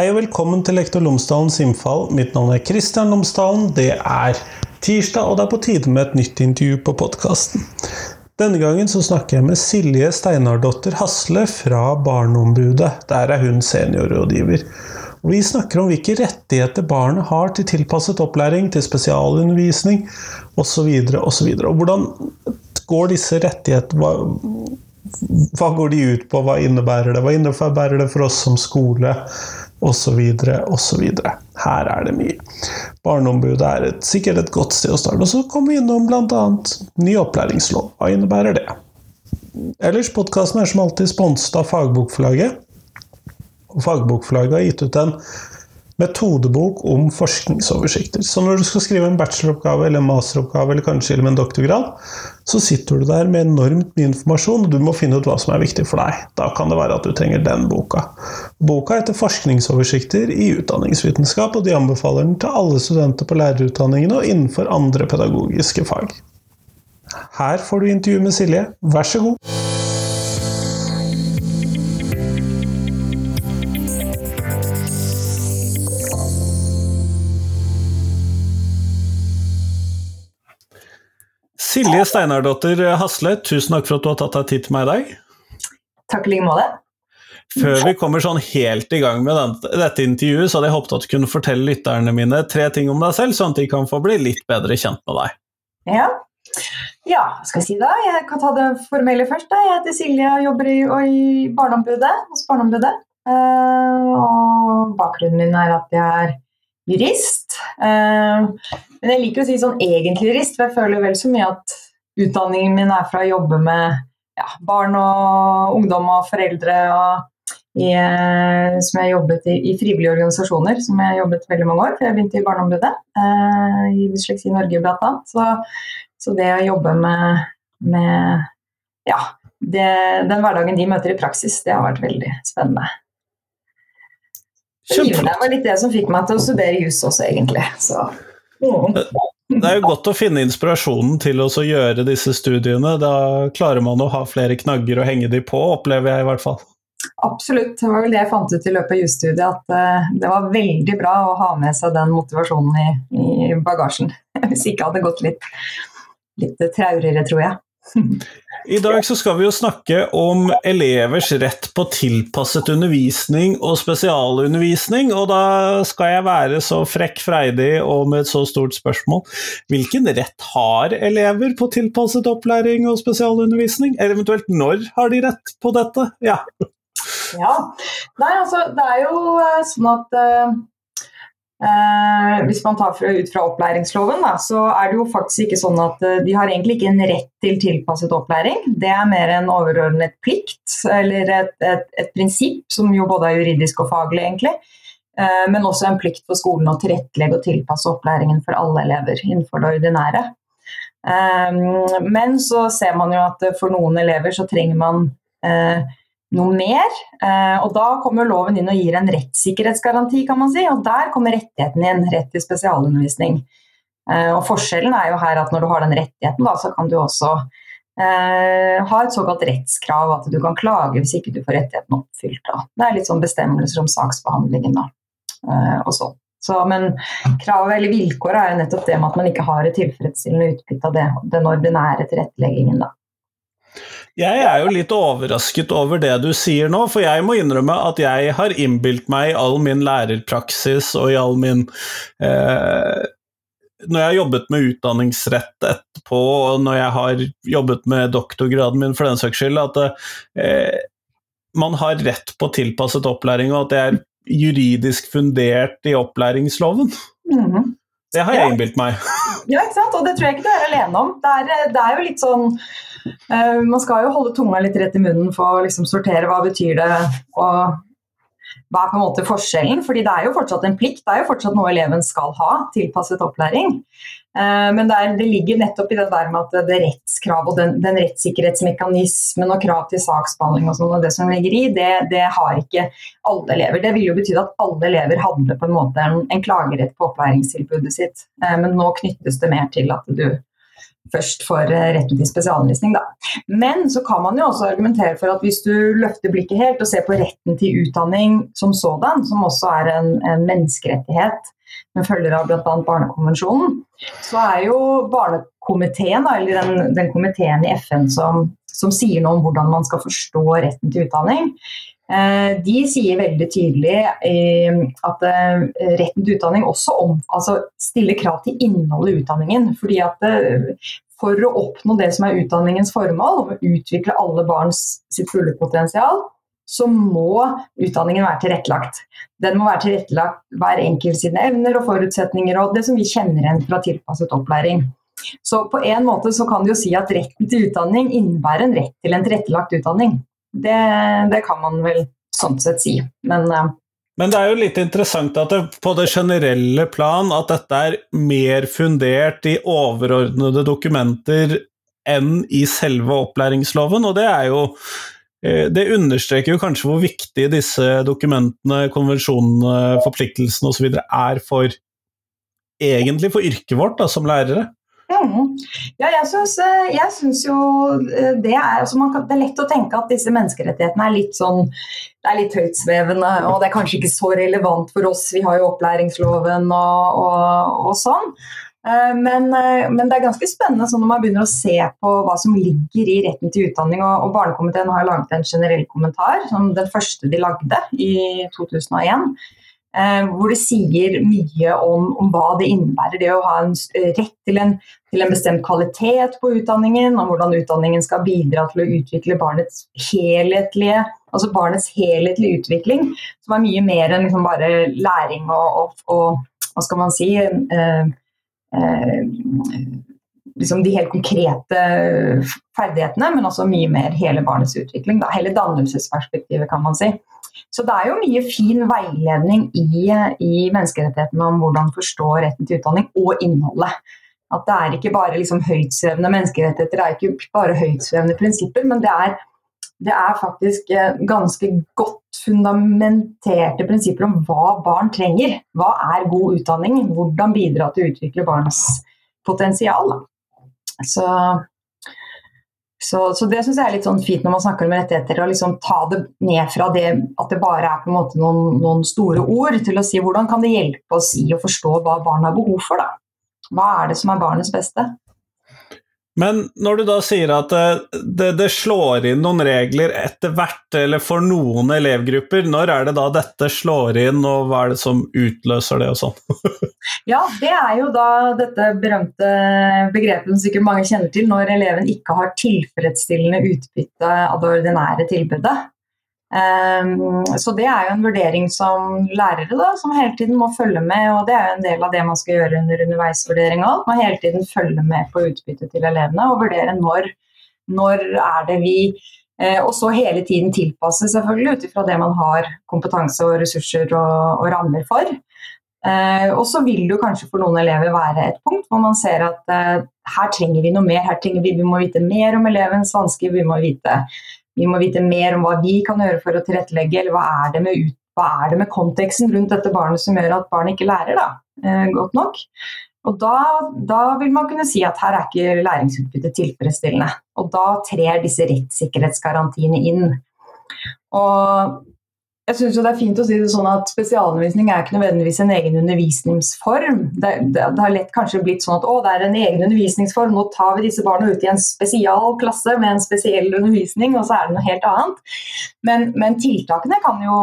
Hei og velkommen til Lektor Lomsdalens innfall. Mitt navn er Kristian Lomsdalen. Det er tirsdag, og det er på tide med et nytt intervju på podkasten. Denne gangen så snakker jeg med Silje Steinardotter Hasle fra Barneombudet. Der er hun seniorrådgiver. Og vi snakker om hvilke rettigheter barnet har til tilpasset opplæring, til spesialundervisning osv. osv. Og hvordan går disse rettighetene hva går de ut på, hva innebærer det? Hva innebærer det for oss som skole? Osv., osv. Her er det mye. Barneombudet er et, sikkert et godt sted å starte. Og så kommer vi innom bl.a. ny opplæringslov. Hva innebærer det? Ellers, podkasten er som alltid sponset av Fagbokforlaget. Og Fagbokforlaget har gitt ut en metodebok om forskningsoversikter. Så når du skal skrive en bacheloroppgave eller en masteroppgave eller kanskje med en doktorgrad, så sitter du der med enormt mye informasjon, og du må finne ut hva som er viktig for deg. Da kan det være at du trenger den boka. Boka heter 'Forskningsoversikter i utdanningsvitenskap', og de anbefaler den til alle studenter på lærerutdanningene og innenfor andre pedagogiske fag. Her får du intervju med Silje, vær så god. Silje Steinardotter Hasle, tusen takk for at du har tatt deg tid til meg i dag. Takk i like måte. Før vi kommer sånn helt i gang med den, dette intervjuet, så hadde jeg håpet at du kunne fortelle lytterne mine tre ting om deg selv, sånn at de kan få bli litt bedre kjent med deg. Ja, ja skal jeg si da? Jeg kan ta det formelle først. Da. Jeg heter Silje og jobber i, i Barneombudet, hos Barneombudet. Uh, og bakgrunnen min er at jeg er jurist. Uh, men jeg liker å si sånn egentlig jurist, for jeg føler vel så mye at utdanningen min er fra å jobbe med ja, barn og ungdom og foreldre og i, eh, som jeg jobbet i, i, frivillige organisasjoner, som jeg jobbet veldig mange år, for jeg begynte i Barneombudet, eh, i Dysleksi Norge bl.a. Så, så det å jobbe med, med ja, det, den hverdagen de møter i praksis, det har vært veldig spennende. Det var litt det som fikk meg til å studere juss også, egentlig. Så, mm. Det er jo godt å finne inspirasjonen til å gjøre disse studiene. Da klarer man å ha flere knagger å henge de på, opplever jeg i hvert fall. Absolutt. Det var vel det jeg fant ut i løpet av jusstudiet, at uh, det var veldig bra å ha med seg den motivasjonen i, i bagasjen. Hvis ikke hadde gått litt, litt traurigere, tror jeg. I dag så skal vi jo snakke om elevers rett på tilpasset undervisning og spesialundervisning, og da skal jeg være så frekk freidig og med et så stort spørsmål. Hvilken rett har elever på tilpasset opplæring og spesialundervisning? Eller eventuelt når har de rett på dette? Ja. ja. Nei, altså det er jo eh, sånn at uh Eh, hvis man tar ut fra opplæringsloven, da, så er det jo faktisk ikke sånn at eh, de har egentlig ikke en rett til tilpasset opplæring. Det er mer en overordnet plikt, eller et, et, et prinsipp som jo både er juridisk og faglig, egentlig. Eh, men også en plikt for skolen å tilrettelegge og tilpasse opplæringen for alle elever innenfor det ordinære. Eh, men så ser man jo at for noen elever så trenger man eh, noe mer. Eh, og da kommer loven inn og gir en rettssikkerhetsgaranti, kan man si. Og der kommer rettigheten inn, rett til spesialundervisning. Eh, og forskjellen er jo her at når du har den rettigheten, da, så kan du også eh, ha et såkalt rettskrav, at du kan klage hvis ikke du får rettigheten oppfylt. Da. Det er litt sånn bestemmelser om saksbehandlingen da, og sånn. Så, men kravet eller vilkåret er jo nettopp det med at man ikke har et tilfredsstillende utbytte av det, den ordinære tilretteleggingen. da. Jeg er jo litt overrasket over det du sier nå, for jeg må innrømme at jeg har innbilt meg i all min lærerpraksis og i all min eh, Når jeg har jobbet med utdanningsrett etterpå, og når jeg har jobbet med doktorgraden min for den saks skyld, at eh, man har rett på tilpasset opplæring, og at det er juridisk fundert i opplæringsloven. Mm. Det har jeg innbilt meg. Ja, ikke sant? og det tror jeg ikke du er alene om. Det er, det er jo litt sånn Uh, man skal jo holde tunga litt rett i munnen for å liksom sortere hva betyr det og hva er på en måte forskjellen? Fordi det er jo fortsatt en plikt, det er jo fortsatt noe eleven skal ha, tilpasset opplæring. Uh, men det, er, det, ligger nettopp i det der med at det rettskrav og den, den rettssikkerhetsmekanismen og krav til saksbehandling og sånn, og det som ligger i, det, det, har ikke alle elever. Det vil jo bety at alle elever hadde på en måte en, en klagerett på opplæringstilbudet sitt, uh, men nå knyttes det mer til at du først får eh, retten til spesialundervisning. Da. Men så kan man jo også argumentere for at hvis du løfter blikket helt og ser på retten til utdanning som sådan, som også er en, en menneskerettighet, men følger av bl.a. Barnekonvensjonen, så er jo Barnekomiteen, eller den, den komiteen i FN som, som sier noe om hvordan man skal forstå retten til utdanning, de sier veldig tydelig eh, at eh, retten til utdanning også om, altså stiller krav til innholdet i utdanningen. fordi at For å oppnå det som er utdanningens formål, om å utvikle alle barns sitt fulle potensial, så må utdanningen være tilrettelagt. Den må være tilrettelagt hver enkelt sine evner og forutsetninger og det som vi kjenner igjen fra tilpasset opplæring. Så på en måte så kan du jo si at retten til utdanning innebærer en rett til en tilrettelagt utdanning. Det, det kan man vel sånn sett si. Men, uh, men det er jo litt interessant at det, på det generelle plan at dette er mer fundert i overordnede dokumenter enn i selve opplæringsloven, og det er jo eh, det understreker jo kanskje hvor viktig disse dokumentene, konvensjonene, forpliktelsene osv. er for egentlig for yrket vårt da, som lærere. Mm. Ja, jeg syns, eh, jeg syns, jo eh, det er altså kan, Det er lett å tenke at disse menneskerettighetene er litt sånn Det er litt høytsvevende, og det er kanskje ikke så relevant for oss. Vi har jo opplæringsloven og, og, og sånn. Eh, men, men, det er ganske spennende sånn når man begynner å se på hva som ligger i retten til utdanning. Og, og Barnekomiteen har laget en generell kommentar, som den første de lagde i 2001. Eh, hvor det sier mye om, om, hva det innebærer det å ha en eh, rett til en, til en, bestemt kvalitet på utdanningen, om hvordan utdanningen skal bidra til å utvikle barnets helhetlige altså barnets helhetlige utvikling, som er mye mer enn liksom bare læring og, og, og hva skal man si eh, eh, liksom de helt konkrete ferdighetene, men også mye mer hele barnets utvikling. Da. Hele dannelsesperspektivet, kan man si. Så det er jo mye fin veiledning i, i menneskerettighetene om hvordan forstå retten til utdanning og innholdet. At det er ikke bare liksom høytsvevende menneskerettigheter, det er ikke bare høytsvevende prinsipper, men det er, det er faktisk eh, ganske godt fundamenterte prinsipper om hva barn trenger. Hva er god utdanning? Hvordan bidra til å utvikle barns potensial. Så så, så det syns jeg er litt sånn fint når man snakker om rettigheter, å liksom ta det ned fra det at det bare er på en måte noen, noen, store ord, til å si hvordan kan det hjelpe oss i å forstå hva barn har behov for. Da? Hva er det som er barnets beste? Men når du da sier at det, det, det, slår inn noen regler etter hvert, eller for noen elevgrupper, når er det da dette slår inn, og hva er det som utløser det og sånn? ja, det er jo da dette berømte begrepet som sikkert mange kjenner til, når eleven ikke har tilfredsstillende utbytte av det ordinære tilbudet. Um, så det er jo en vurdering som lærere da, som hele tiden må følge med, og det er jo en del av det man skal gjøre under underveisvurdering òg. Man hele tiden følge med på utbyttet til elevene og vurdere når, når er det vi eh, Og så hele tiden tilpasse selvfølgelig ut ifra det man har kompetanse og ressurser og, og rammer for. Eh, og så vil det kanskje for noen elever være et punkt hvor man ser at eh, her trenger vi noe mer, her trenger vi, vi må vite mer om elevens vansker, vi må vite vi må vite mer om hva vi kan gjøre for å tilrettelegge, eller hva er det med, hva er det med konteksten rundt dette barnet som gjør at barnet ikke lærer da, eh, godt nok. Og da, da, vil man kunne si at her er ikke læringsutbyttet tilfredsstillende. Og da trer disse rettssikkerhetsgarantiene inn. Og jeg synes det er fint å si det sånn at Spesialundervisning er ikke nødvendigvis en egen undervisningsform. Det, det, det, har lett kanskje blitt sånn at å, det er en egen undervisningsform, nå tar vi disse barna ut i en spesial klasse med en spesiell undervisning, og så er det noe helt annet. Men, men tiltakene kan jo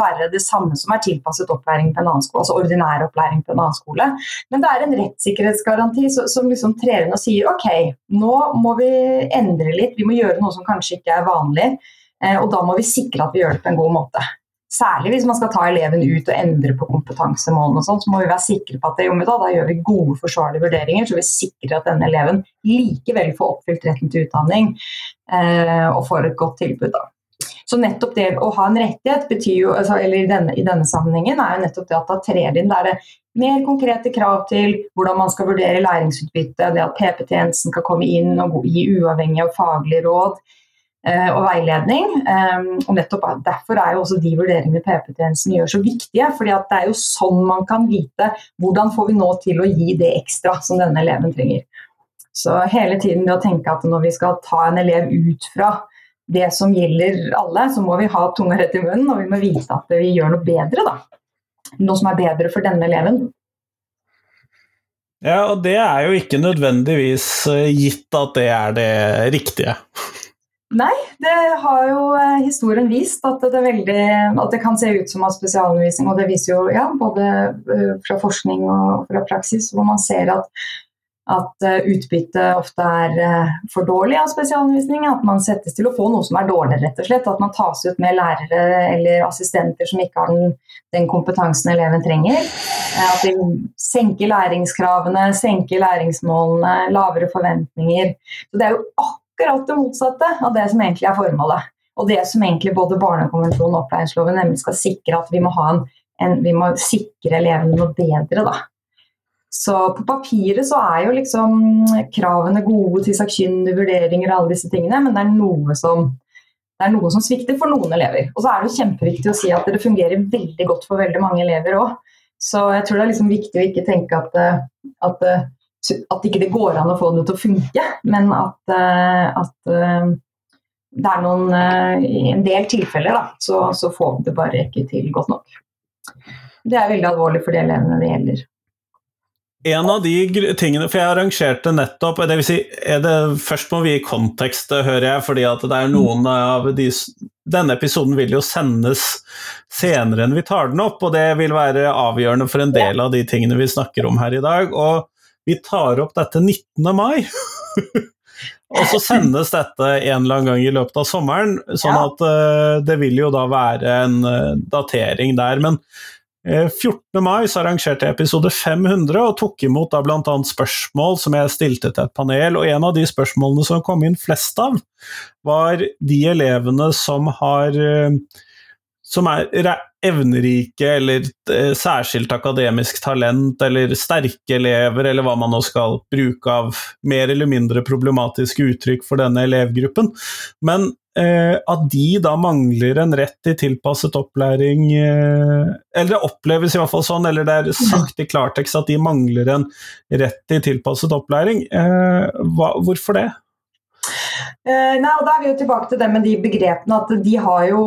være det samme som er tilpasset opplæring på en annen skole, altså ordinær opplæring på en annen skole. Men det er en rettssikkerhetsgaranti som liksom trer inn og sier ok, nå må vi endre litt, vi må gjøre noe som kanskje ikke er vanlig. Eh, og da må vi sikre at vi gjør det på en god måte. Særlig hvis man skal ta eleven ut og endre på kompetansemålene, og sånt, så må vi være sikre på at det, da, da gjør vi gode, forsvarlige vurderinger, så vi sikrer at denne eleven likevel får oppfylt retten til utdanning eh, og får et godt tilbud. Da. Så nettopp det å ha en rettighet betyr jo, altså, eller i denne, i denne, sammenhengen er jo nettopp det at da trer det inn der det mer konkrete krav til hvordan man skal vurdere læringsutbytte, det at PP-tjenesten skal komme inn og gi uavhengige og faglige råd og veiledning. Eh, og nettopp Derfor er jo også de vurderingene PP-tjenesten gjør så viktige. fordi det er jo sånn man kan vite hvordan får vi nå til å gi det ekstra som denne eleven trenger. Så hele tiden det å tenke at når vi skal ta en elev ut fra det som gjelder alle, så må vi ha tunga rett i munnen, og vi må vite at vi gjør noe bedre, da. Noe som er bedre for denne eleven. Ja, og det er jo ikke nødvendigvis eh, gitt at det er det riktige. Nei, det har jo eh, historien vist at det, veldig, at det, kan se ut som av spesialundervisning. Og det viser jo ja, både eh, fra forskning og fra praksis, hvor man ser at at eh, utbyttet ofte er for dårlig av spesialundervisning. At man settes til å få noe som er dårligere, rett og slett. At man tas ut med lærere eller assistenter som ikke har den, den kompetansen eleven trenger. At de senker læringskravene, senker læringsmålene, lavere forventninger. Så Det er jo akkurat det motsatte av det som egentlig er formålet. Og det som egentlig både Barnekonvensjonen og opplæringsloven nemlig skal sikre, at vi må, en, en, vi må sikre elevene noe bedre. da. Så på papiret så er jo liksom kravene gode til sakkyndige vurderinger og alle disse tingene, men det er noe som, det er noe som svikter for noen elever. Og så er det jo kjempeviktig å si at det fungerer veldig godt for veldig mange elever òg. Så jeg tror det er liksom viktig å ikke tenke at, at, at ikke det går an å få det til å funke, men at, at det er noen I en del tilfeller da, så, så får vi det bare ikke til godt nok. Det er veldig alvorlig for de elevene det gjelder. En av de tingene, for jeg arrangerte nettopp det vil si, det, Først må vi gi kontekst, hører jeg, fordi at det er noen av de Denne episoden vil jo sendes senere enn vi tar den opp, og det vil være avgjørende for en del av de tingene vi snakker om her i dag. Og vi tar opp dette 19. mai. og så sendes dette en eller annen gang i løpet av sommeren, sånn at uh, det vil jo da være en uh, datering der. Men 14. Eh, mai så arrangerte jeg episode 500 og tok imot da bl.a. spørsmål som jeg stilte til et panel, og en av de spørsmålene som kom inn flest av, var de elevene som har som er evnerike eller eh, særskilt akademisk talent, eller sterke elever, eller hva man nå skal bruke av mer eller mindre problematiske uttrykk for denne elevgruppen. Men eh, at de da mangler en rett til tilpasset opplæring eh, Eller det oppleves i hvert fall sånn, eller det er sagt i klartekst at de mangler en rett til tilpasset opplæring. Eh, hva, hvorfor det? Uh, nei, og Da er vi jo tilbake til det med de begrepene at de har jo,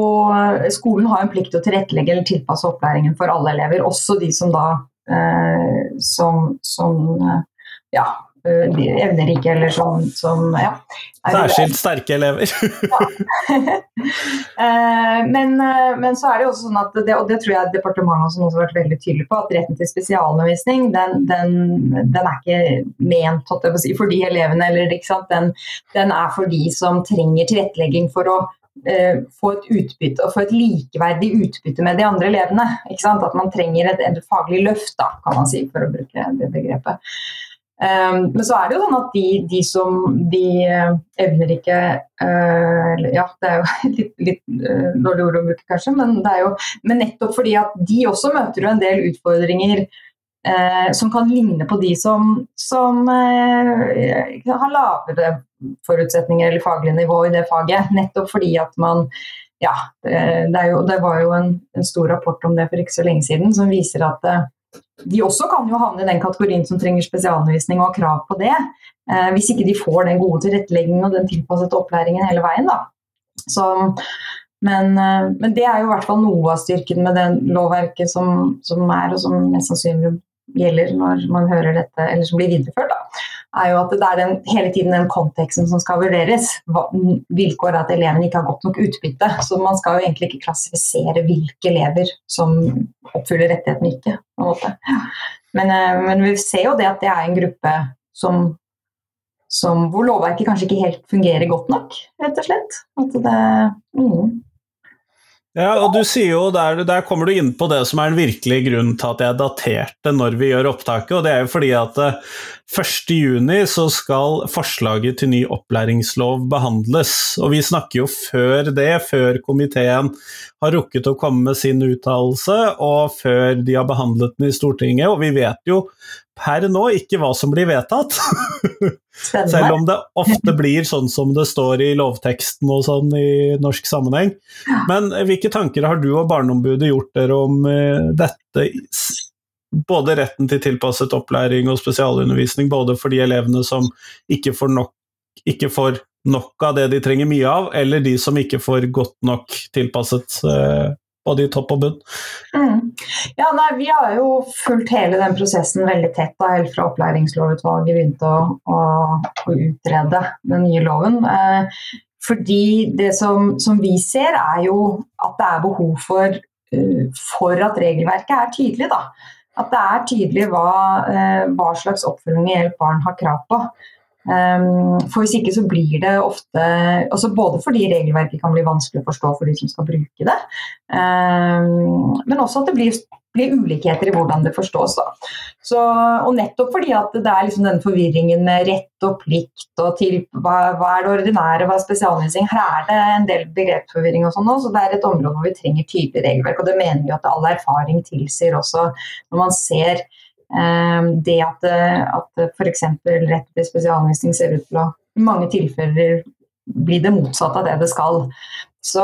skolen har en plikt til å tilrettelegge eller tilpasse opplæringen for alle elever, også de som da uh, som, som uh, ja, evnerike eller som, som ja. Særskilt sterke elever. men, men, så er det jo også sånn at, det, og det tror jeg departementet også har vært veldig tydelig på, at retten til spesialundervisning den, den, den er ikke ment si, for de elevene. Eller, den, den, er for de som trenger tilrettelegging for å få et utbytte, og få et likeverdig utbytte med de andre elevene. At man trenger et, et faglig løft, da, kan man si, for å bruke det begrepet. Um, men så er det jo sånn at de, de som de uh, evner ikke uh, Ja, det er jo litt, litt uh, dårlig ord å bruke, kanskje, men, det er jo, men nettopp fordi at de også møter jo en del utfordringer som kan ligne på de som, som har lavere forutsetninger eller faglig nivå i det faget. Nettopp fordi at man Ja, det, jo, det var jo en, en, stor rapport om det for ikke så lenge siden som viser at de også kan jo havne i den kategorien som trenger spesialundervisning og har krav på det. Eh, hvis ikke de får den gode tilretteleggingen og den tilpassede opplæringen hele veien. Da. Så, men, eh, men, det er jo i hvert fall noe av styrken med det lovverket som, som, er, og som mest sannsynlig gjelder når man hører dette, eller som blir videreført. Da er jo at det er den, hele tiden den konteksten som skal vurderes. Vilkåret er at eleven ikke har godt nok utbytte. Så man skal jo egentlig ikke klassifisere hvilke elever som oppfyller rettighetene ikke. Men, eh, men, vi ser jo det at det er en gruppe som, som, hvor lovverket kanskje ikke helt fungerer godt nok, rett og slett. At det, mm. Ja, og du sier jo der, der, kommer du inn på det som er den virkelige grunnen til at jeg daterte når vi gjør opptaket, og det er jo fordi at 1.6 eh, så skal forslaget til ny opplæringslov behandles. Og vi snakker jo før det, før komiteen har rukket å komme med sin uttalelse, og før de har behandlet den i Stortinget, og vi vet jo per nå ikke hva som blir vedtatt. Selv om det ofte blir sånn som det står i lovteksten og sånn i norsk sammenheng. Men hvilke tanker har du og Barneombudet gjort dere om uh, dette både retten til tilpasset opplæring og spesialundervisning, både for de elevene som ikke får nok, ikke får nok av det de trenger mye av, eller de som ikke får godt nok tilpasset eh, både i topp og bunn. Mm. Ja, nei, Vi har jo fulgt hele den prosessen veldig tett, da, helt fra opplæringslovutvalget begynte å, å, å, utrede den nye loven. Eh, fordi det som, som, vi ser, er jo at det er behov for, uh, for at regelverket er tydelig. Da. At det er tydelig hva, uh, hva slags oppfølging og hjelp barn har krav på. Um, for Hvis ikke så blir det ofte altså Både fordi regelverket kan bli vanskelig å forstå for de som skal bruke det, um, men også at det blir, blir, ulikheter i hvordan det forstås. Så, og nettopp fordi at det er liksom denne forvirringen med rett og plikt og til hva, hva er det ordinære, hva er spesialundervisning. Her er det en del begrepsforvirring og sånn så det er et område hvor vi trenger tydelig regelverk. Og det mener vi at all erfaring tilsier også når man ser Ehm, det at, at f.eks. rett til spesialundervisning ser ut til å i mange tilfeller bli det motsatte av det det skal. Så,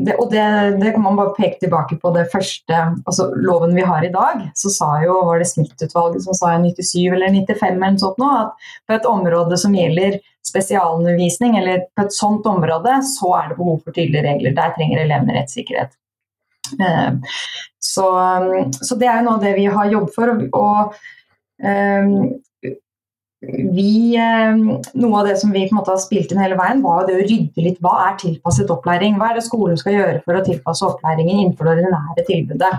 det, og det, det, kan man bare peke tilbake på det første altså loven vi har i dag. Så sa jo, var det snittutvalget som sa i 97 eller 95 eller sånt nå, at på et område som gjelder spesialundervisning, eller på et sånt område, så er det behov for tydelige regler. Der trenger elevene rettssikkerhet. Eh, så, så, det er jo noe av det vi har jobbet for. Og, og eh, vi, eh, noe av det som vi på en måte har spilt inn hele veien, var det å rydde litt. Hva er tilpasset opplæring? Hva er det skolen skal gjøre for å tilpasse opplæringen innenfor det ordinære tilbudet?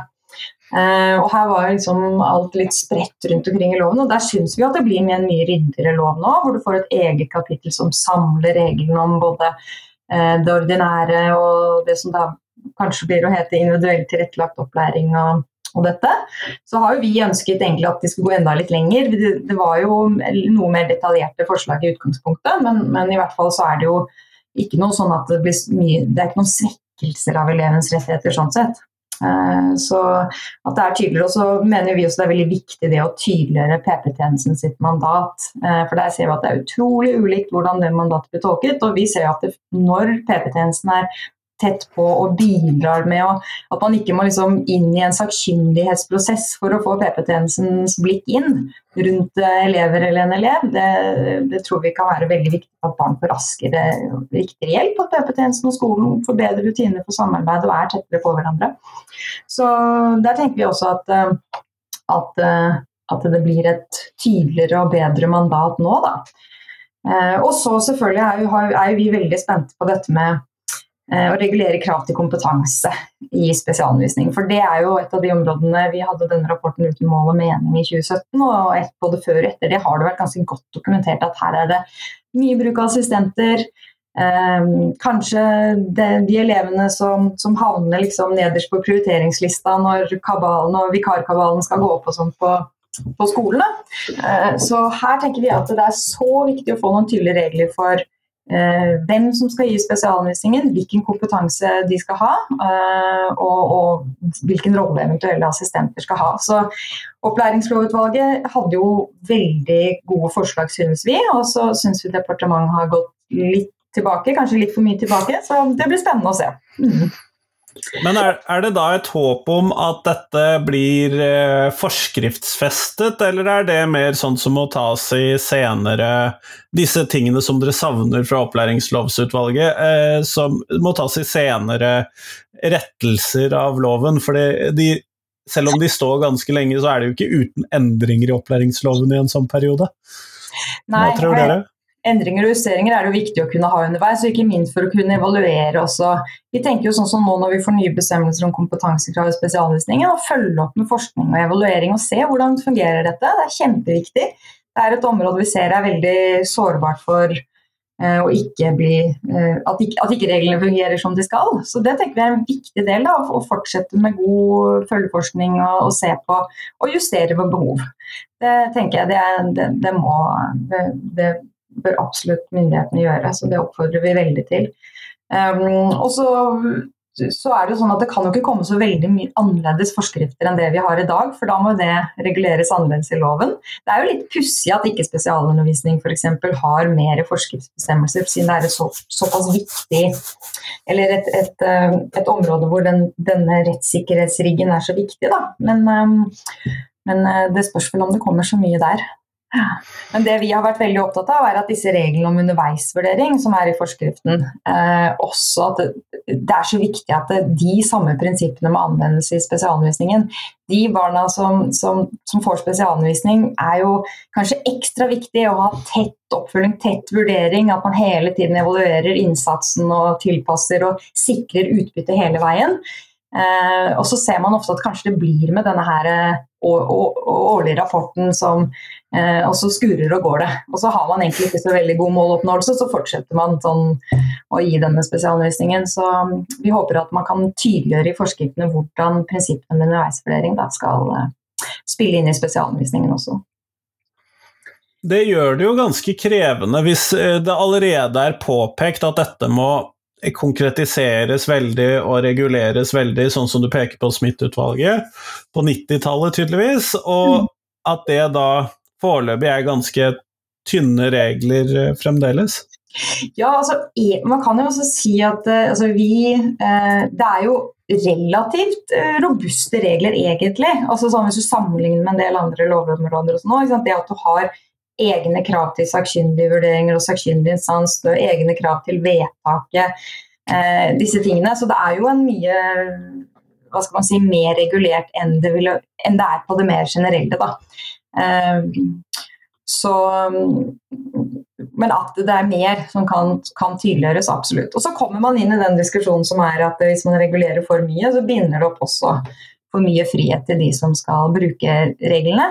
Og Her var liksom alt litt spredt rundt omkring i loven, og der syns vi at det blir med en mye ryddigere lov nå, hvor du får et eget kapittel som samler reglene om både det ordinære og det som da kanskje blir å hete individuelt tilrettelagt opplæring og, og, dette. Så har jo vi ønsket egentlig at de skulle gå enda litt lenger. Det, det var jo noe mer detaljerte forslag i utgangspunktet, men, men, i hvert fall så er det jo ikke noe sånn at det blir mye Det er ikke noen svekkelser av elevens rettigheter sånn sett. Eh, så at det er tydeligere, og så mener vi også det er veldig viktig det å tydeliggjøre PP-tjenesten sitt mandat. Eh, for der ser vi at det er utrolig ulikt hvordan det mandatet blir tolket. Og vi ser at det, når PP-tjenesten er tett på og bidrar med Og at man ikke må liksom inn i en sakkyndighetsprosess for å få PP-tjenestens blikk inn rundt eh, elever eller en elev. Det, det, tror vi kan være veldig viktig at barn får raskere riktigere hjelp. At PP-tjenesten og skolen får bedre rutiner for samarbeid og er tettere på hverandre. Så der tenker vi også at, eh, at, eh, at det blir et tydeligere og bedre mandat nå, da. Og så selvfølgelig er, jo, er vi veldig spente på dette med Eh, å regulere krav til kompetanse i spesialundervisning. For det er jo et av de områdene vi hadde denne rapporten uten mål og mening i 2017. Og både før og etter det har det vært ganske godt dokumentert at her er det mye bruk av assistenter. Eh, kanskje det, de elevene som, som havner liksom nederst på prioriteringslista når kabalen og vikarkabalen skal gå opp og sånn på, på skolen. Eh, så her tenker vi at det er så viktig å få noen tydelige regler for hvem som skal gi spesialundervisningen, hvilken kompetanse de skal ha, eh, og, og, hvilken rolle eventuelle assistenter skal ha. Så Opplæringslovutvalget hadde jo veldig gode forslag, synes vi. Og så synes vi departementet har gått litt tilbake, kanskje litt for mye tilbake. Så det blir spennende å se. Mm. Men er, er, det da et håp om at dette blir eh, forskriftsfestet, eller er det mer sånn som må tas i senere Disse tingene som dere savner fra opplæringslovsutvalget, eh, som må tas i senere rettelser av loven? For de, selv om de står ganske lenge, så er det jo ikke uten endringer i opplæringsloven i en sånn periode. Hva tror dere? Endringer og justeringer er det jo viktig å kunne ha underveis, og ikke minst for å kunne evaluere også. Vi tenker jo sånn som nå når vi får nye bestemmelser om kompetansekrav i spesialundervisningen, å følge opp med forskning og evaluering og se hvordan fungerer dette. Det er kjempeviktig. Det er et område vi ser er veldig sårbart for eh, ikke bli eh, at, ikke, at, ikke, reglene fungerer som de skal. Så det tenker vi er en viktig del da, å fortsette med god følgeforskning og, og, se på og justere ved behov. Det tenker jeg det, er, det, det må det bør absolutt myndighetene gjøre, så det oppfordrer vi veldig til. Um, og så så er det sånn at det kan jo ikke komme så veldig mye annerledes forskrifter enn det vi har i dag, for da må det reguleres annerledes i loven. Det er jo litt pussig at ikke spesialundervisning f.eks. har mer forskriftsbestemmelser, siden det er et så, såpass viktig Eller et, et, eh, et område hvor den, denne rettssikkerhetsriggen er så viktig, da. Men, um, men det spørs vel om det kommer så mye der. Men det vi har vært veldig opptatt av, er at disse reglene om underveisvurdering som er i forskriften, eh, også at det, det, er så viktig at det, de samme prinsippene må anvendes i spesialundervisningen. De barna som, som, som, får spesialundervisning, er jo kanskje ekstra viktig å ha tett oppfølging, tett vurdering. At man hele tiden evaluerer innsatsen og tilpasser og sikrer utbytte hele veien. Eh, og så ser man ofte at kanskje det blir med denne her eh, årlige rapporten som eh, Og så skurer og går det. Og så har man egentlig ikke så veldig god måloppnåelse, så fortsetter man sånn å gi denne spesialundervisningen. Så um, vi håper at man kan tydeliggjøre i forskriftene hvordan prinsippene med underveisvurdering skal eh, spille inn i spesialundervisningen også. Det gjør det jo ganske krevende hvis eh, det allerede er påpekt at dette må konkretiseres veldig og reguleres veldig, sånn som du peker på Smith-utvalget, på 90-tallet tydeligvis, og mm. at det da foreløpig er ganske tynne regler eh, fremdeles? Ja, altså, man kan jo også si at eh, altså, vi eh, Det er jo relativt robuste regler, egentlig. Altså, sånn, hvis du sammenligner med en del andre lovområder. og sånn, Det at du har egne krav til sakkyndige vurderinger og sakkyndig instans, egne krav til vedtaket, disse tingene. Så det er jo en mye hva skal man si, mer regulert enn det, vil, enn det er på det mer generelle. Da. Eh, så, men at det er mer som kan, kan, tydeliggjøres, absolutt. Og så kommer man inn i den diskusjonen som er at hvis man regulerer for mye, så binder det opp også for mye frihet til de som skal bruke reglene.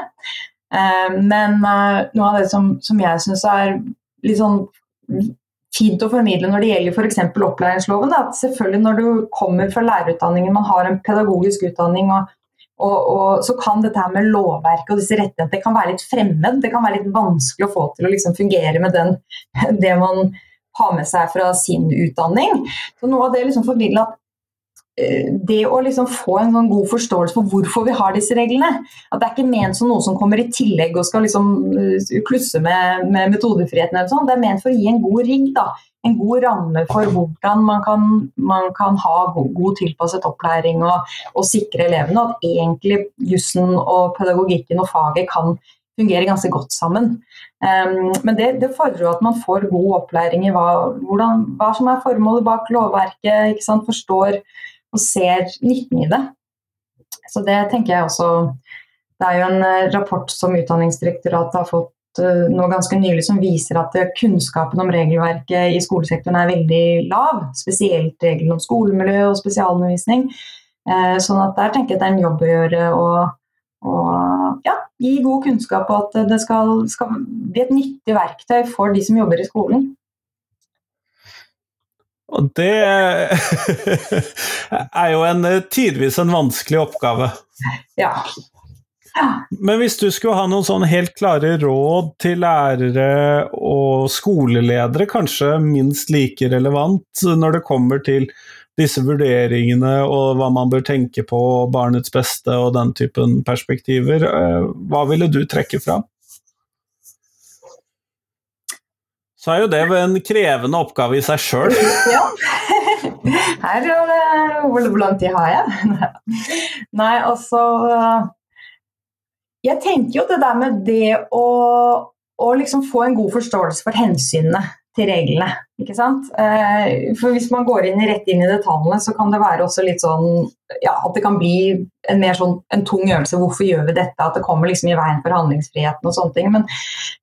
Eh, men eh, noe av det som, som jeg syns er litt sånn fint å formidle når det gjelder f.eks. opplæringsloven, at selvfølgelig når du kommer fra lærerutdanningen, man har en pedagogisk utdanning, og, og, og så kan dette her med lovverket og disse rettighetene det kan være litt fremmed. Det kan være litt vanskelig å få til å liksom fungere med den, det man har med seg fra sin utdanning. Så noe av det liksom formidle at det å liksom få en sånn god forståelse for hvorfor vi har disse reglene. At det er ikke ment som noe som kommer i tillegg og skal liksom eh, klusse med, med metodefriheten. eller sånn. Det er ment for å gi en god rigg. da. En god ramme for hvordan man kan, man kan ha god, god, tilpasset opplæring og, og sikre elevene. At egentlig jussen og pedagogikken og faget kan fungere ganske godt sammen. Um, men det, det, fordrer jo at man får god opplæring i hva, hvordan, hva som er formålet bak lovverket. ikke sant, Forstår og ser nytten i det. Så det tenker jeg også Det er jo en eh, rapport som Utdanningsdirektoratet har fått eh, nå ganske nylig som viser at eh, kunnskapen om regelverket i skolesektoren er veldig lav. Spesielt reglene om skolemiljø og spesialundervisning. Sånn at der tenker jeg det er en jobb å gjøre å ja, gi god kunnskap og at det skal, skal bli et nyttig verktøy for de som jobber i skolen. Og det er jo en, tidvis en vanskelig oppgave. Ja. Men hvis du skulle ha noen sånn helt klare råd til lærere og skoleledere, kanskje minst like relevant når det kommer til disse vurderingene og hva man bør tenke på, barnets beste og den typen perspektiver, eh, hva ville du trekke fram? Så er jo det en krevende oppgave i seg sjøl. Ja. Her er det Hvor lang tid har jeg? Nei, altså Jeg tenker jo det der med det å, å liksom få en god forståelse for hensynene til reglene. Ikke sant? Eh, for Hvis man går inn rett inn i detaljene, så kan det være også litt sånn ja, at det kan bli en mer sånn en tung øvelse. Hvorfor gjør vi dette? At det kommer liksom i veien for handlingsfriheten og sånne ting. Men,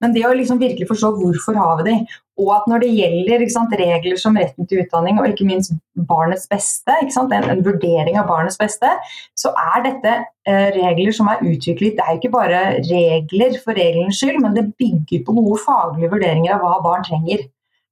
men det å liksom virkelig forstå hvorfor har vi de, og at når det gjelder sant, regler som retten til utdanning og ikke minst barnets beste, en, en, vurdering av barnets beste, så er dette eh, regler som er utviklet. Det er ikke bare regler for reglenes skyld, men det bygger på gode faglige vurderinger av hva barn trenger.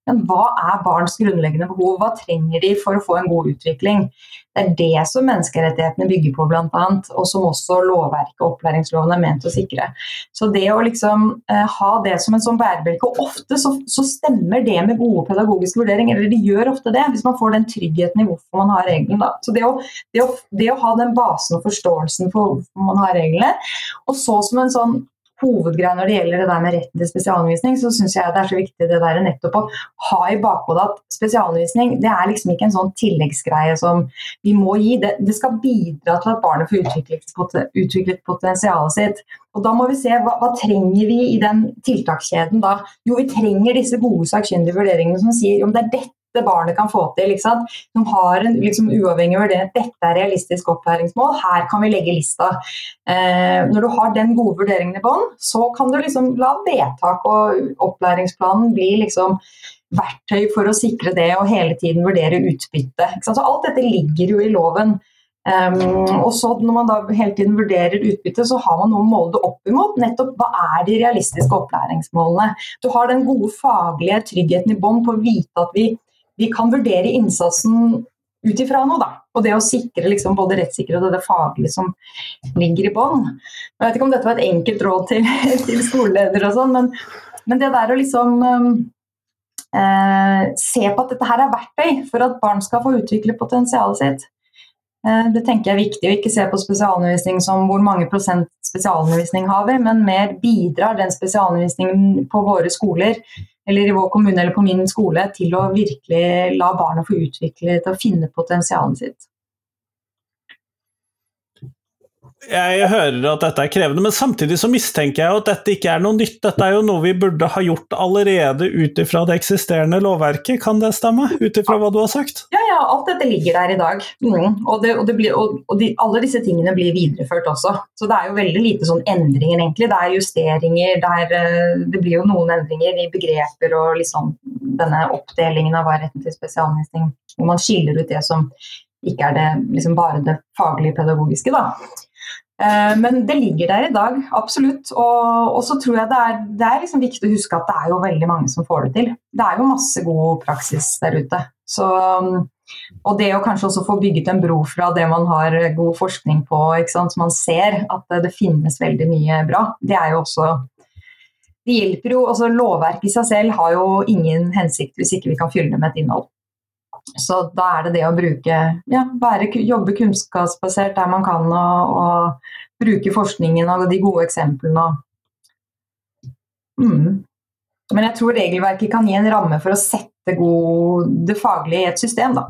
Men hva er barns grunnleggende behov? Hva trenger de for å få en god utvikling? Det er det som menneskerettighetene bygger på, bl.a., og som også lovverket og opplæringsloven er ment å sikre. Så det å liksom eh, ha det som en sånn bærebjelke Og ofte så, så, stemmer det med gode pedagogiske vurderinger, eller de gjør ofte det, hvis man får den tryggheten i hvorfor man har reglene. Da. Så det å, det, å, det å, ha den basen og forståelsen for hvorfor man har reglene, og så som en sånn hovedgreia når det gjelder det der med retten til spesialundervisning, så syns jeg det er så viktig det der nettopp å ha i bakhodet at spesialundervisning det er liksom ikke en sånn tilleggsgreie som vi må gi. Det, det skal bidra til at barnet får utviklet, utviklet potensialet sitt. Og da må vi se hva, hva, trenger vi i den tiltakskjeden da? Jo, vi trenger disse gode sakkyndige vurderingene som sier om det er dette barnet kan få til. Som har en liksom, uavhengig vurdering dette er realistisk opplæringsmål, her kan vi legge lista. Eh, når du har den gode vurderingen i bånn, så kan du liksom la vedtak og opplæringsplanen bli liksom verktøy for å sikre det og hele tiden vurdere utbytte. Så alt dette ligger jo i loven. Um, og så Når man da hele tiden vurderer utbytte, så har man noe å måle det opp imot. Nettopp hva er de realistiske opplæringsmålene? Du har den gode faglige tryggheten i bånn på å vite at vi vi kan vurdere innsatsen ut ifra noe, da. Og det å sikre liksom både rettssikkerhet og det faglige som ligger i bånn. Jeg vet ikke om dette var et enkelt råd til, til skoleleder og sånn, men, men, det der å liksom um, eh, se på at dette her er verktøy for at barn skal få utvikle potensialet sitt. Eh, det tenker jeg er viktig å ikke se på spesialundervisning som hvor mange prosent spesialundervisning har vi, men mer bidrar den spesialundervisningen på våre skoler eller i vår kommune eller på min skole til å virkelig la barna få utvikle til å finne potensialet sitt. Jeg hører at dette er krevende, men samtidig så mistenker jeg at dette ikke er noe nytt. Dette er jo noe vi burde ha gjort allerede ut ifra det eksisterende lovverket, kan det stemme? Ut ifra hva du har sagt? Ja, ja, alt dette ligger der i dag. Mm. Og, det, og, det blir, og, og de, alle disse tingene blir videreført også. Så det er jo veldig lite sånn endringer, egentlig. Det er justeringer, det, er, eh, det blir jo noen endringer i begreper og liksom denne oppdelingen av hva retten til spesialundervisning, hvor man skiller ut det som ikke er det liksom bare det faglige pedagogiske, da. Eh, men det ligger der i dag, absolutt. Og, og så tror jeg det er, det er liksom viktig å huske at det er jo veldig mange som får det til. Det er jo masse god praksis der ute. Så, og det å kanskje også få bygget en bro fra det man har god forskning på, så man ser at det finnes veldig mye bra, det er jo også det hjelper jo, altså Lovverket i seg selv har jo ingen hensikt hvis ikke vi kan fylle det med et innhold. Så da er det det å bruke ja, være, jobbe kunnskapsbasert der man kan, og, og bruke forskningen og de gode eksemplene. Mm. Men jeg tror regelverket kan gi en ramme for å sette god, det faglige i et system, da.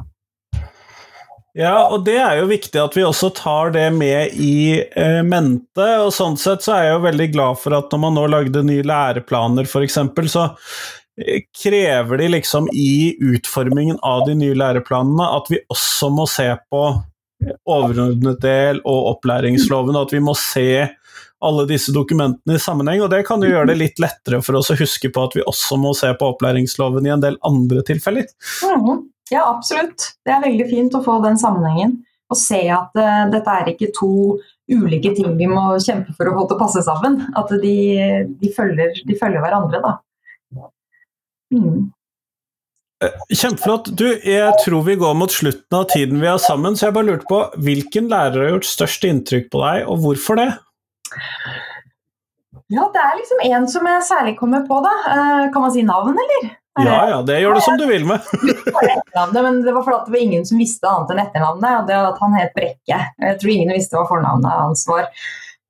Ja, og det er jo viktig at vi også tar det med i eh, mente. og Sånn sett så er jeg jo veldig glad for at når man nå lagde nye læreplaner f.eks., så krever de liksom i utformingen av de nye læreplanene at vi også må se på overordnet del og opplæringsloven, og at vi må se alle disse dokumentene i sammenheng. og Det kan jo gjøre det litt lettere for oss å huske på at vi også må se på opplæringsloven i en del andre tilfeller. Mm, ja, absolutt. Det er veldig fint å få den sammenhengen. Og se at uh, dette er ikke to ulike ting vi må kjempe for å få til å passe sammen. At de, de, følger, de følger hverandre, da. Mm. Eh, kjempeflott. Du, jeg tror vi går mot slutten av tiden vi har sammen, så jeg bare lurte på hvilken lærer har gjort størst inntrykk på deg, og hvorfor det? Ja, det er liksom en som jeg særlig kommer på, da. Eh, kan man si navn, eller? Ja, ja, det gjør du som du vil med. men det var fordi det var ingen som visste annet enn etternavnet, og det at han het Brekke. Jeg tror ingen visste hva fornavnet hans var.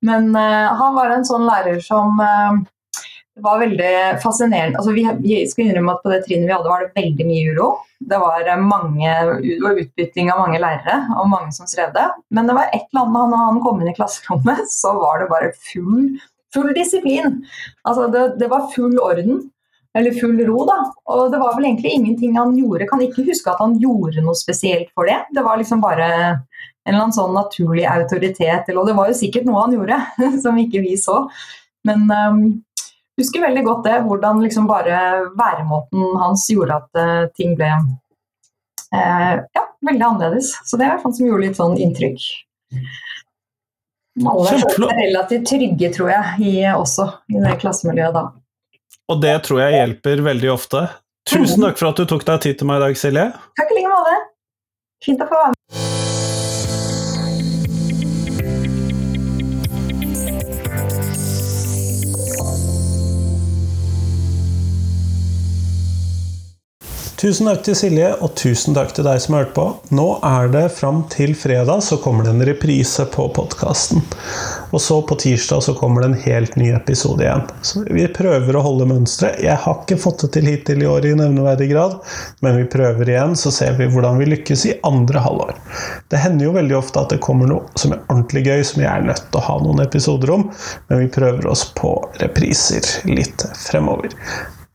Men uh, han var en sånn lærer som uh, det var veldig fascinerende. Altså, vi, vi, skal innrømme at På det trinnet vi hadde, var det veldig mye uro. Det var, eh, mange, utbytting av mange lærere og mange som strev det. Men det var et eller annet når han kom inn i klasserommet, så var det bare full, full disiplin. Altså, det, det, var full orden. Eller full ro, da. Og det var vel egentlig ingenting han gjorde. Kan ikke huske at han gjorde noe spesielt for det. Det var liksom bare en eller annen sånn naturlig autoritet. Og det var jo sikkert noe han gjorde som ikke vi så. Men um, husker veldig godt det, hvordan liksom bare væremåten hans gjorde at uh, ting ble uh, ja, veldig annerledes. Så det er sånt som gjorde litt sånn inntrykk. Alle er relativt trygge, tror jeg, i, også i det klassemiljøet da. Og det tror jeg hjelper veldig ofte. Tusen takk for at du tok deg tid til meg i dag, Silje. Takk i like måte. Fint å få være med. Tusen takk til Silje, og tusen takk til deg som har hørt på. Nå er det fram til fredag så kommer det en reprise på podkasten. Og så på tirsdag så kommer det en helt ny episode igjen. Så vi prøver å holde mønsteret. Jeg har ikke fått det til hittil i år i nevneverdig grad, men vi prøver igjen, så ser vi hvordan vi lykkes i andre halvår. Det hender jo veldig ofte at det kommer noe som er ordentlig gøy, som jeg er nødt til å ha noen episoder om, men vi prøver oss på repriser litt fremover.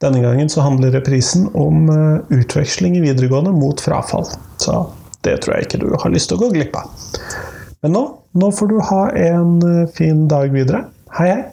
Denne gangen så handler reprisen om eh, utveksling i videregående mot frafall. Så det tror jeg ikke du har lyst til å gå glipp av. Men nå, nå får du ha en eh, fin dag videre. Hei, hei!